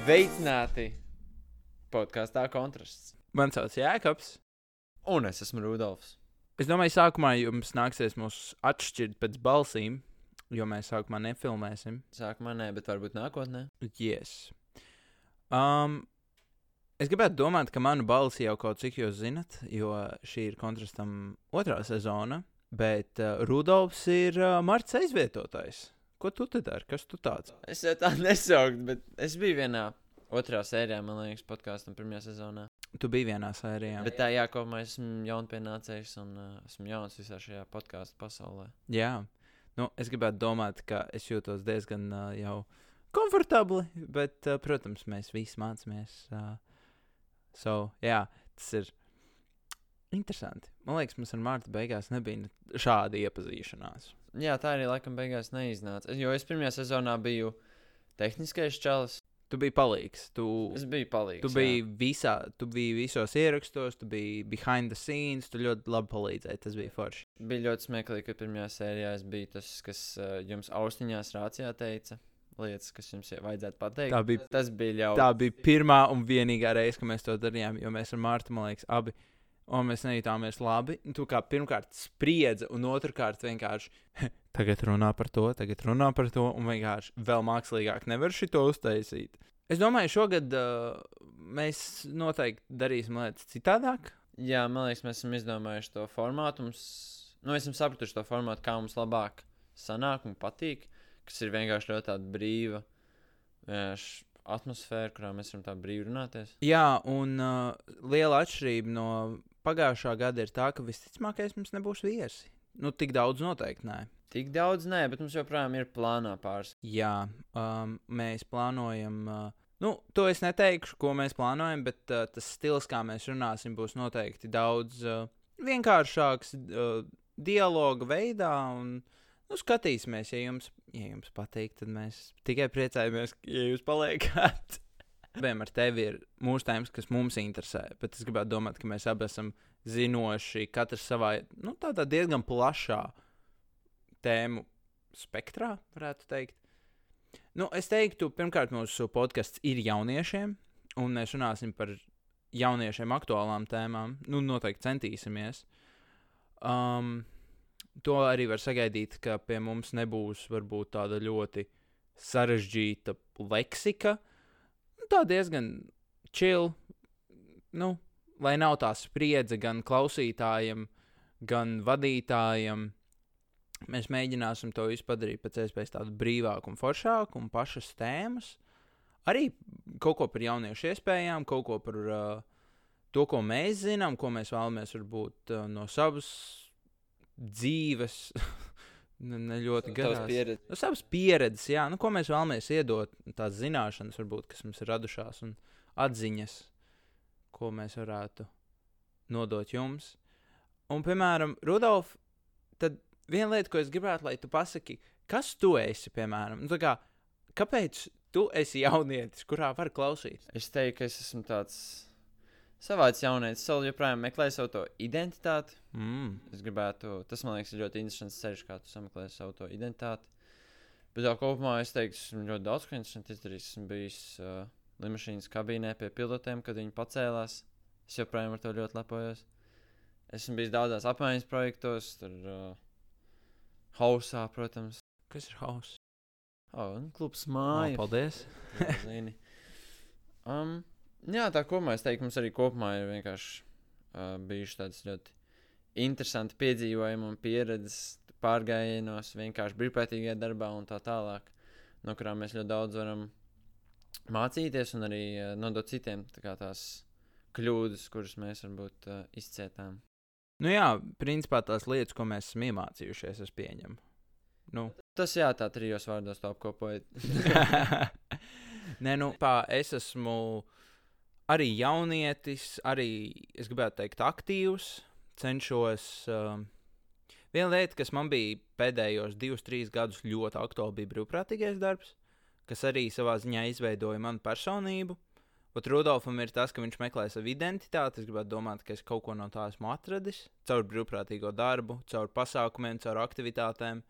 Sveicināti! Podkāstā kontrasts. Man sauc Jēkabs. Un es esmu Rudolfs. Es domāju, sākumā jums nāksies mūs atšķirt pēc balsīm, jo mēs sākumā nefilmēsim. Sākumā nē, bet varbūt nākotnē. Yes. Um, es gribētu domāt, ka manu balsi jau kaut cik jūs zinat, jo šī ir kontrastam otrā sezona. Bet uh, Rudolfs ir uh, Marts aizvietotājs. Ko tu te dari? Kas tu tāds? Es jau tā nesaucu, bet es biju vienā otrā sērijā, man liekas, podkāstam pirmajā sezonā. Tu biji vienā sērijā. Bet tā jākopā, es esmu jaunpienācējs un uh, esmu jauns visā šajā podkāstu pasaulē. Jā, nu, es gribētu domāt, ka es jūtos diezgan uh, jau komfortabli, bet, uh, protams, mēs visi mācāmies. Uh, so, jā, tas ir interesanti. Man liekas, mums ar Mārtu beigās nebija ne- šāda iepazīšanās. Jā, tā arī laikam beigās neiznāca. Jo es pirmajā sezonā biju tehniskais čalis. Tu biji palīgs. Tu, Es biju palīgs. tu, biji visā, tu biji visos ierakstos, tu biji behind the scenes, tu ļoti labi palīdzēji. Tas bija forši. Jā. Bija ļoti smieklīgi, ka pirmajā sērijā es biju tas, kas uh, jums austiņās rācijā teica lietas, kas jums vajadzētu pateikt. Tā bija Tas bija ļauni. Tā bija pirmā un vienīgā reize, kad mēs to darījām. Jo mēs ar Mārtu, man liekas, abi. Un mēs nejūtāmies labi. Tu kā pirmkārt spriedzi, un otrkārt vienkārši tagad runā par to, tagad runā par to, un vienkārši vēl mākslīgāk nevar šito uztaisīt. Es domāju, šogad uh, mēs noteikti darīsim lietas citādāk. Jā, man liekas, mēs esam izdomājuši to formātu. Mums, nu, esam sapratuši to formātu, kā mums labāk sanāk un patīk. Kas ir vienkārši ļoti brīva atmosfēra, kurā mēs varam tā brīvi runāties. Jā, un uh, liela atšķirība no pagājušā gada ir tā, ka visticamākais mums nebūs viesi. Nu, tik daudz noteikti nē. Tik daudz nē, bet mums joprojām ir plānā pāris. Jā, um, mēs plānojam. Uh, nu, to es neteikšu, ko mēs plānojam, bet uh, tas stils, kā mēs runāsim, būs noteikti daudz uh, vienkāršāks, uh, dialoga veidā. Un, nu, skatīsimies, ja jums, ja jums patīk, tad mēs tikai priecājamies, ja jūs paliekat. Abiem ar tevi ir mūsu tēmas, kas mums interesē, bet es gribētu domāt, ka mēs abi esam zinoši, katrs savā, nu, tādā diezgan plašā tēmu spektrā, varētu teikt. Nu, es teiktu, pirmkārt, mūsu podkāsts ir jauniešiem, un mēs runāsim par jauniešiem aktuālām tēmām. Nu, noteikti centīsimies. Um, to arī var sagaidīt, ka pie mums nebūs varbūt tāda ļoti sarežģīta leksika. Tā diezgan chill. Nu, lai nav tā spriedze gan klausītājiem, gan vadītājiem. Mēs mēģināsim to visu padarīt pēc iespējas tādu brīvāku un foršāku un pašas tēmas. Arī kaut ko par jauniešu iespējām, kaut ko par uh, to, ko mēs zinām, ko mēs vēlamies varbūt uh, no savas dzīves. Ne, ne ļoti Tavas garās. pieredzes. No savas pieredzes, jā, nu, ko mēs vēlamies iedot, tās zināšanas, varbūt, kas mums ir radušās, un atziņas, ko mēs varētu nodot jums. Un, piemēram, Rudolf, tad viena lieta, ko es gribētu, lai tu pasaki, kas tu esi, piemēram, nu, kā, kāpēc tu esi jaunietis, kurā var klausīt? Es teiktu, ka es esmu tāds savāds jaunietis. Es vēl joprojām meklēju savu to identitāti. Mm. Es gribētu, tas man liekas, ir ļoti interesants ceļš, kā tu sameklē savu to identitāti. Bet jau kopumā es teiktu, esmu ļoti daudz ko interesantu izdarījis. Esmu bijis uh, lidmašīnas kabīnē pie pilotiem, kad viņi pacēlās. Es joprojām ar to ļoti lepojos. Esmu bijis daudzās apmaiņas projektos, tur uh, hausā, protams. Kas ir hauss? Oh, un klubs Oh, māja. paldies! Jā, zini. um, jā, tā teiktu, mums arī kopumā ir vienkārši uh, bijuši tādas ļoti interesanti piedzīvojumi un pieredzes pārgājienos, vienkārši brīvprātīgajā darbā un tā tālāk, no kurām mēs ļoti daudz varam mācīties un arī uh, nodot citiem tā tās kļūdas, kuras mēs varbūt uh, izcietām. Nu jā, principā tās lietas, ko mēs esam iemācījušies, es pieņemu. Nu, Tas jā, tā trijos vārdos apkopojot. Nē, nu, pā, es esmu arī jaunietis, arī es gribētu teikt, aktīvs. Cenšos. Um, viena lieta, kas man bija pēdējos divus, trīs gadus ļoti aktuāli, bija brīvprātīgais darbs, kas arī savā ziņā izveidoja manu personību. Pat Rudolfam ir tas, ka viņš meklē savu identitāti. Es gribētu domāt, ka es kaut ko no tā esmu atradis caur brīvprātīgo darbu, caur pasākumiem, caur aktivitātēm.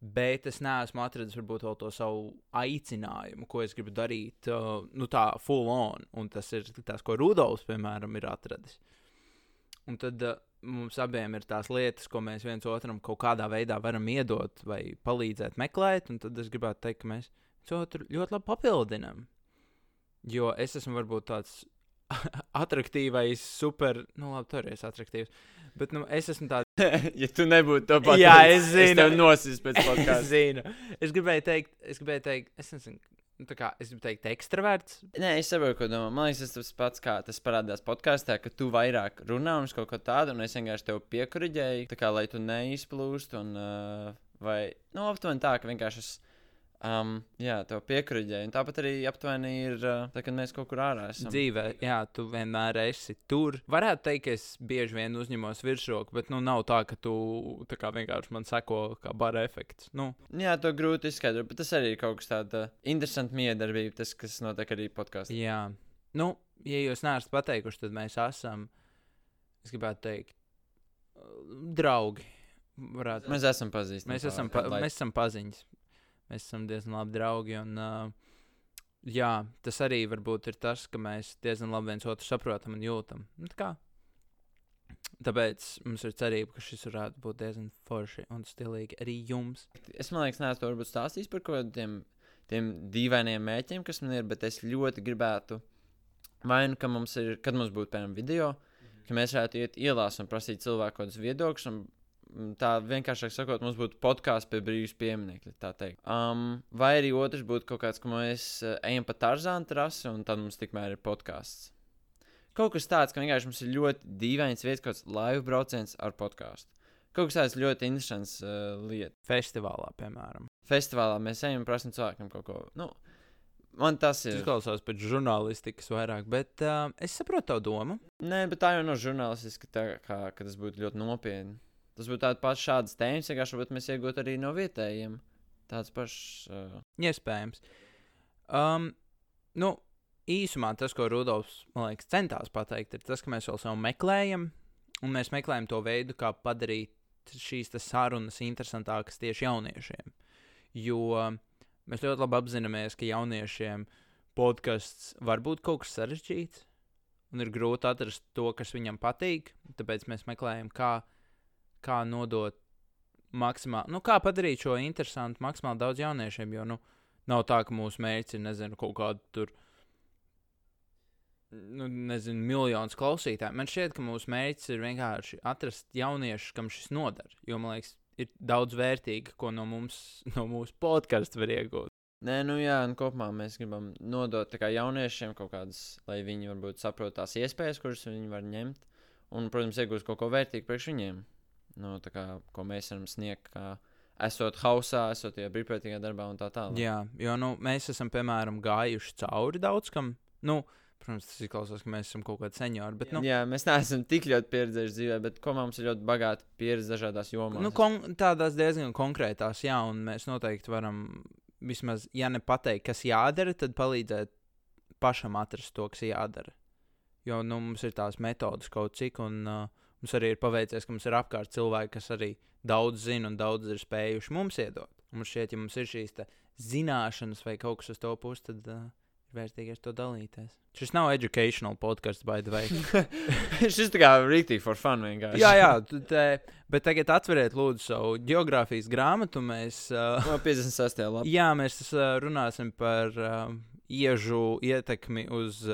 Bet es neesmu atradis varbūt vēl to savu aicinājumu, ko es gribu darīt, uh, nu tā full on. Un tas ir tas, ko Rudolfs, piemēram, ir atradis. Un tad uh, mums abiem ir tās lietas, ko mēs viens otram kaut kādā veidā varam iedot vai palīdzēt meklēt. Un tad es gribētu teikt, ka mēs viens otru ļoti labi papildinām. Jo es esmu varbūt tāds attraktīvais, super, nu labi, tur ir attraktīvs. Bet nu, es esmu tāds. ja tu nebūtu to pateicis, Jā, es Es zinu. tev nosīs pēc es podkāsta. zinu. Es gribēju teikt, es gribēju teikt, es nezinu, nu, tā kā es gribu teikt, ekstraverts. Nē, es saprotu, ko domā. Man liekas, tas pats, kā tas parādās podkāstā, ka tu vairāk runā un es kaut ko tādu, un es vienkārši tev piekuriģēju, tā kā lai tu neizplūst. Un, uh, vai, nu, aptuveni tā, ka vienkārši es. Um, jā, tev piekuriģēju. Un tāpat arī aptuveni ir, tā, kad mēs kaut kur ārā esam. Dzīvē, jā, tu vienmēr esi tur. Varētu teikt, ka es bieži vien uzņemos virsroku, bet nu nav tā, ka tu tā kā vienkārši man seko kā bara efekts. Nu, Jā, to grūti izskaidrot, bet tas arī ir kaut kas tāds interesants miedarbība, tas, kas notiek arī podkāstā. jā. Nu, ja jūs neesat pateikuši, tad mēs esam, es gribētu teikt, draugi. Varētu. Mēs esam pazīstami. Mēs esam, pa, mēs esam paziņas. Mēs esam diezgan labi draugi. Un, uh, jā, tas arī varbūt ir tas, ka mēs diezgan labi viens otru saprotam un jūtam. Nu, tā. Tāpēc mums ir cerība, ka šis varētu būt diezgan forši un stilīgi arī jums. Es domāju, ka neesmu varbūt stāstījis par kaut kādiem tiem dīvainiem mēķiem, kas man ir, bet es ļoti gribētu, vai nu, ka mums ir, kad mums būtu, piemēram, video, ka mēs varētu iet ielās un prasīt cilvēku kaut kādus viedokļus. un, Tā vienkāršāk sakot, mums būtu podkāsts pie brīvības pieminiekļa. Um, vai arī otrs būtu kaut kāds, ka mēs uh, ejam pa Tarzānu trasi, un tad mums tikmēr ir podkāsts. Kaut kas tāds, ka vienkārši mums ir ļoti dīvains vietas, kāds live brauciens ar podkāstu. Kaut kas tāds ļoti interesants uh, lietas Festivālā, piemēram. festivālā mēs ejam un prasām cilvēkam kaut ko. Nu, man tas ir. izklausās pēc žurnālistikas vairāk, bet uh, es saprotu tavu domu. Nē, bet tā jau nav žurnālistiski, tā kā tas būtu ļoti nopietni. Tas būtu tāds pats šāds tēmas, vienkārši varbūt mēs iegūtu arī no vietējiem. Tāds pašs. Uh, Iespējams. Um, nu, īsumā tas, ko Rudolfs liekas, centās pateikt, ir tas, ka mēs vēl sev meklējam, un mēs meklējam to veidu, kā padarīt šīs sarunas interesantākas tieši jauniešiem. Jo mēs ļoti labi apzināmies, ka jauniešiem podkāsts var būt kaut kas sarežģīts, un ir grūti atrast to, kas viņam patīk. Tāpēc mēs meklējam, kā, kā nodot maksimāli, nu, kā padarīt šo interesantu maksimāli daudz jauniešiem. Jo, nu, Nav tā, ka mūsu mērķis ir, nezinu, kaut kāda tur, nu, nezinu, miljonus klausītāju. Man šķiet, ka mūsu mērķis ir vienkārši atrast jauniešus, kam šis noder. Jo, man liekas, ir daudz vērtīga, ko no mums, no mūsu podkāstu var iegūt. Nē, nu jā, un kopumā mēs gribam nodot kā jauniešiem kaut kādas, lai viņi varbūt saprot tās iespējas, kuras viņi var ņemt. Un, protams, iegūst kaut ko vērtīgu priekš viņiem. Nu, kā, ko mēs varam sniegt, kā esot hausā, esot brīvprātīgā darbā un tā tālāk. Jā, jo nu, mēs esam, piemēram, gājuši cauri daudz kam. Nu, protams, tas izklausās, ka mēs esam kaut kādi seniori, bet, nu, Jā, mēs neesam tik ļoti pieredzējuši dzīvē, bet ko mums ir ļoti bagāta pieredze dažādās jomās. nu kon tādās diezgan konkrētās, jā, un mēs noteikti varam vismaz, ja ne pateikt, kas jādara, tad palīdzēt pašam atrast to, kas jādara. Jo nu, mums ir tās metodas kaut cik, un uh, mums arī ir paveicies, ka mums ir apkārt cilvēki, kas arī daudz zina un daudz ir spējuši mums iedot. Un mums šķiet, ja mums ir šīs zināšanas vai kaut kas uz to puses, tad uh, ir vērtīgi ar to dalīties. Šis nav educational podkāsts, by the way. Šis tā kā rītīgi for fun vienkārši. jā, jā, te, bet tagad atveriet lūdzu savu geogrāfijas grāmatu. Mēs, uh, No 56. lapā. jā, mēs uh, runāsim par uh, iežu ietekmi uz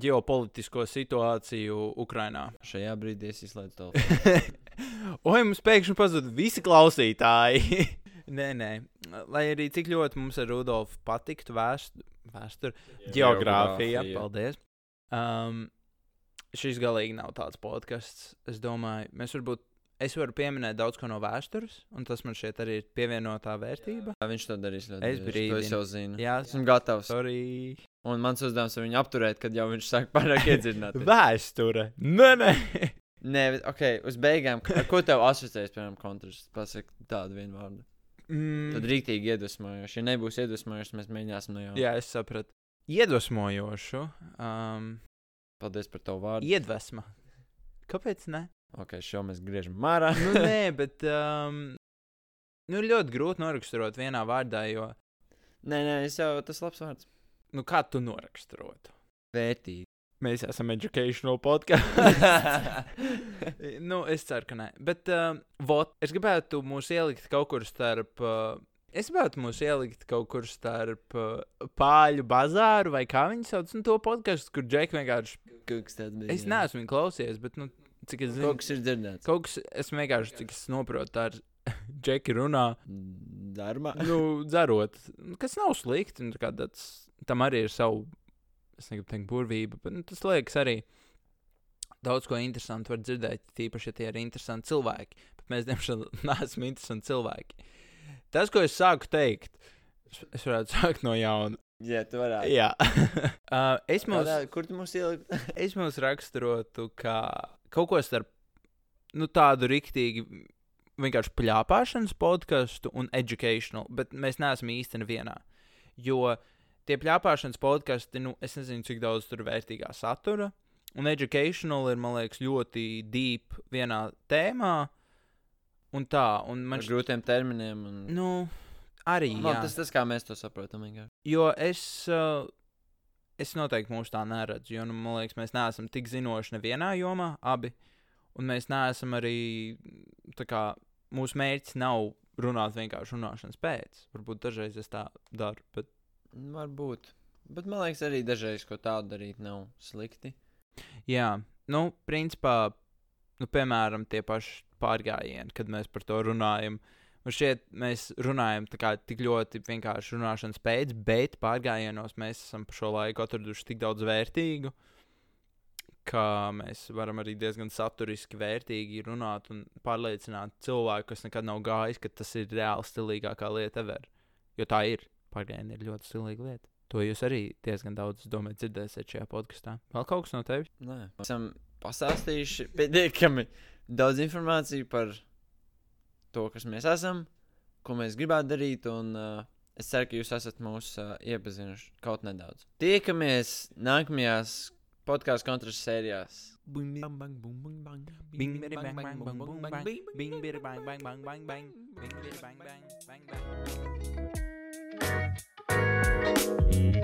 ģeopolitisko situāciju Ukrajinā. Šajā brīdī es izslēdzu telefonu. Oi, mums pēkšņi pazuda visi klausītāji. nē, nē, lai arī cik ļoti mums ar Rudolfu patiktu vēst, vēsture, geogrāfija. Geogrāfija. Paldies. Um, šis galīgi nav tāds podkāsts. Es domāju, mēs varbūt. Es varu pieminēt daudz ko no vēstures, un tas man šeit arī ir pievienotā vērtība. Jā, viņš to darīs ļoti To es brīdinu. jau zinu. Jā, Esmu gatavs. sorry. Un mans uzdevums ir viņu apturēt, kad jau viņš sāk pārāk iedziļināt. Vēsture. Nē, nē. Nē, bet, ok, uz beigām. Ar ko tev asociējas, piemēram, kontrasts? Pasaka tādu vienu vārdu. Mm. Tad rīktīgi iedvesmojoši. Ja nebūs iedvesmojoši, mēs mēģināsim no jauna. Jā, es sapratu. Iedvesmojošu. Um, Paldies par tavu vārdu. iedvesma. Kāpēc ne? Ok, šo mēs griežam mārā. nu, nē, bet um, Nu, ļoti grūti noraksturot vienā vārdā, jo, Nē, nē, es jau tas labs vārds. Nu, kā tu noraksturotu? Vērtīgi. Mēs esam educational podkāsts. nu, es ceru, ka nē. Bet, uh, vot, es gribētu mūs ielikt kaut kur starp. Uh, es gribētu mūs ielikt kaut kur starp uh, pāļu bazāru vai kā viņi sauc nu, to podkāstu, kur Džeki vienkārši. Kas tāds bija. Es neesmu viņu klausies, bet, nu, cik es zinu, Kaut kas ir dzirdēts. kaut kas, es vienkārši, cik es saprotu, tā ir Džeki runā. Darbā. nu, dzerot, kas nav slikti. Nu, kā tāds, tam arī ir savu, es negribu teikt, burvība, bet nu, tas liekas arī daudz ko interesantu var dzirdēt. Tīpaši, ja tie ir interesanti cilvēki. Bet mēs, diemžēl, neesam interesanti cilvēki. Tas, ko es sāku teikt, es, es varētu sākt no jauna. Jā, tu varētu. Jā, uh, es mums. Kādā, kur tu mums ielikt? Es mums raksturotu, kā kaut ko starp nu, tādu rīktīgi, vienkārši plāpāšanas podkāstu un educational, bet mēs neesam īsti nevienā. Jo tie plāpāšanas podkāsti, nu, es nezinu, cik daudz tur vērtīgā satura, un educational ir, man liekas, ļoti deep vienā tēmā. Un tā, un man šķiet, grūtiem terminiem. Un... nu, arī. Man, jā. tas tas, kā mēs to saprotam. vienkārši. Jo es, uh, es noteikti mūsu tā neredzu, jo nu, man liekas, mēs neesam tik zinoši nevienā jomā, abi. Un mēs neesam arī, tā kā mūsu mērķis nav runāt vienkārši runāšanas pēc. Varbūt dažreiz es tā daru, bet Varbūt. Bet man liekas, arī dažreiz ko tādu darīt nav slikti. jā, nu, principā, nu, piemēram, tie paši pārgājieni, kad mēs par to runājam. Man šķiet, mēs runājam tā kā tik ļoti vienkārši runāšanas pēc, bet pārgājienos mēs esam pa šo laiku atraduši tik daudz vērtīgu, ka mēs varam arī diezgan saturiski, vērtīgi runāt un pārliecināt cilvēku, kas nekad nav gājis, ka tas ir reāli stilīgākā lieta ever. Jo tā ir. Pārgājieni ir ļoti stilīga lieta. To jūs arī diezgan daudz, domāju, dzirdēsiet šajā podkāstā. Vēl kaut kas no tevis? Nē, mēs esam pastāstījuši pietiekami daudz informāciju par to, kas mēs esam, ko mēs gribētu darīt. Un, uh, es ceru, ka jūs esat mūs uh, iepazinuši kaut nedaudz. Tiekamies nākamajās podkāstu kontrastu sērijās. Bing bang bang bang bang bing bing bang bang bang bang bang bing bing bang bang bang bang bang bing bing bang bang bang bang Mm-hmm.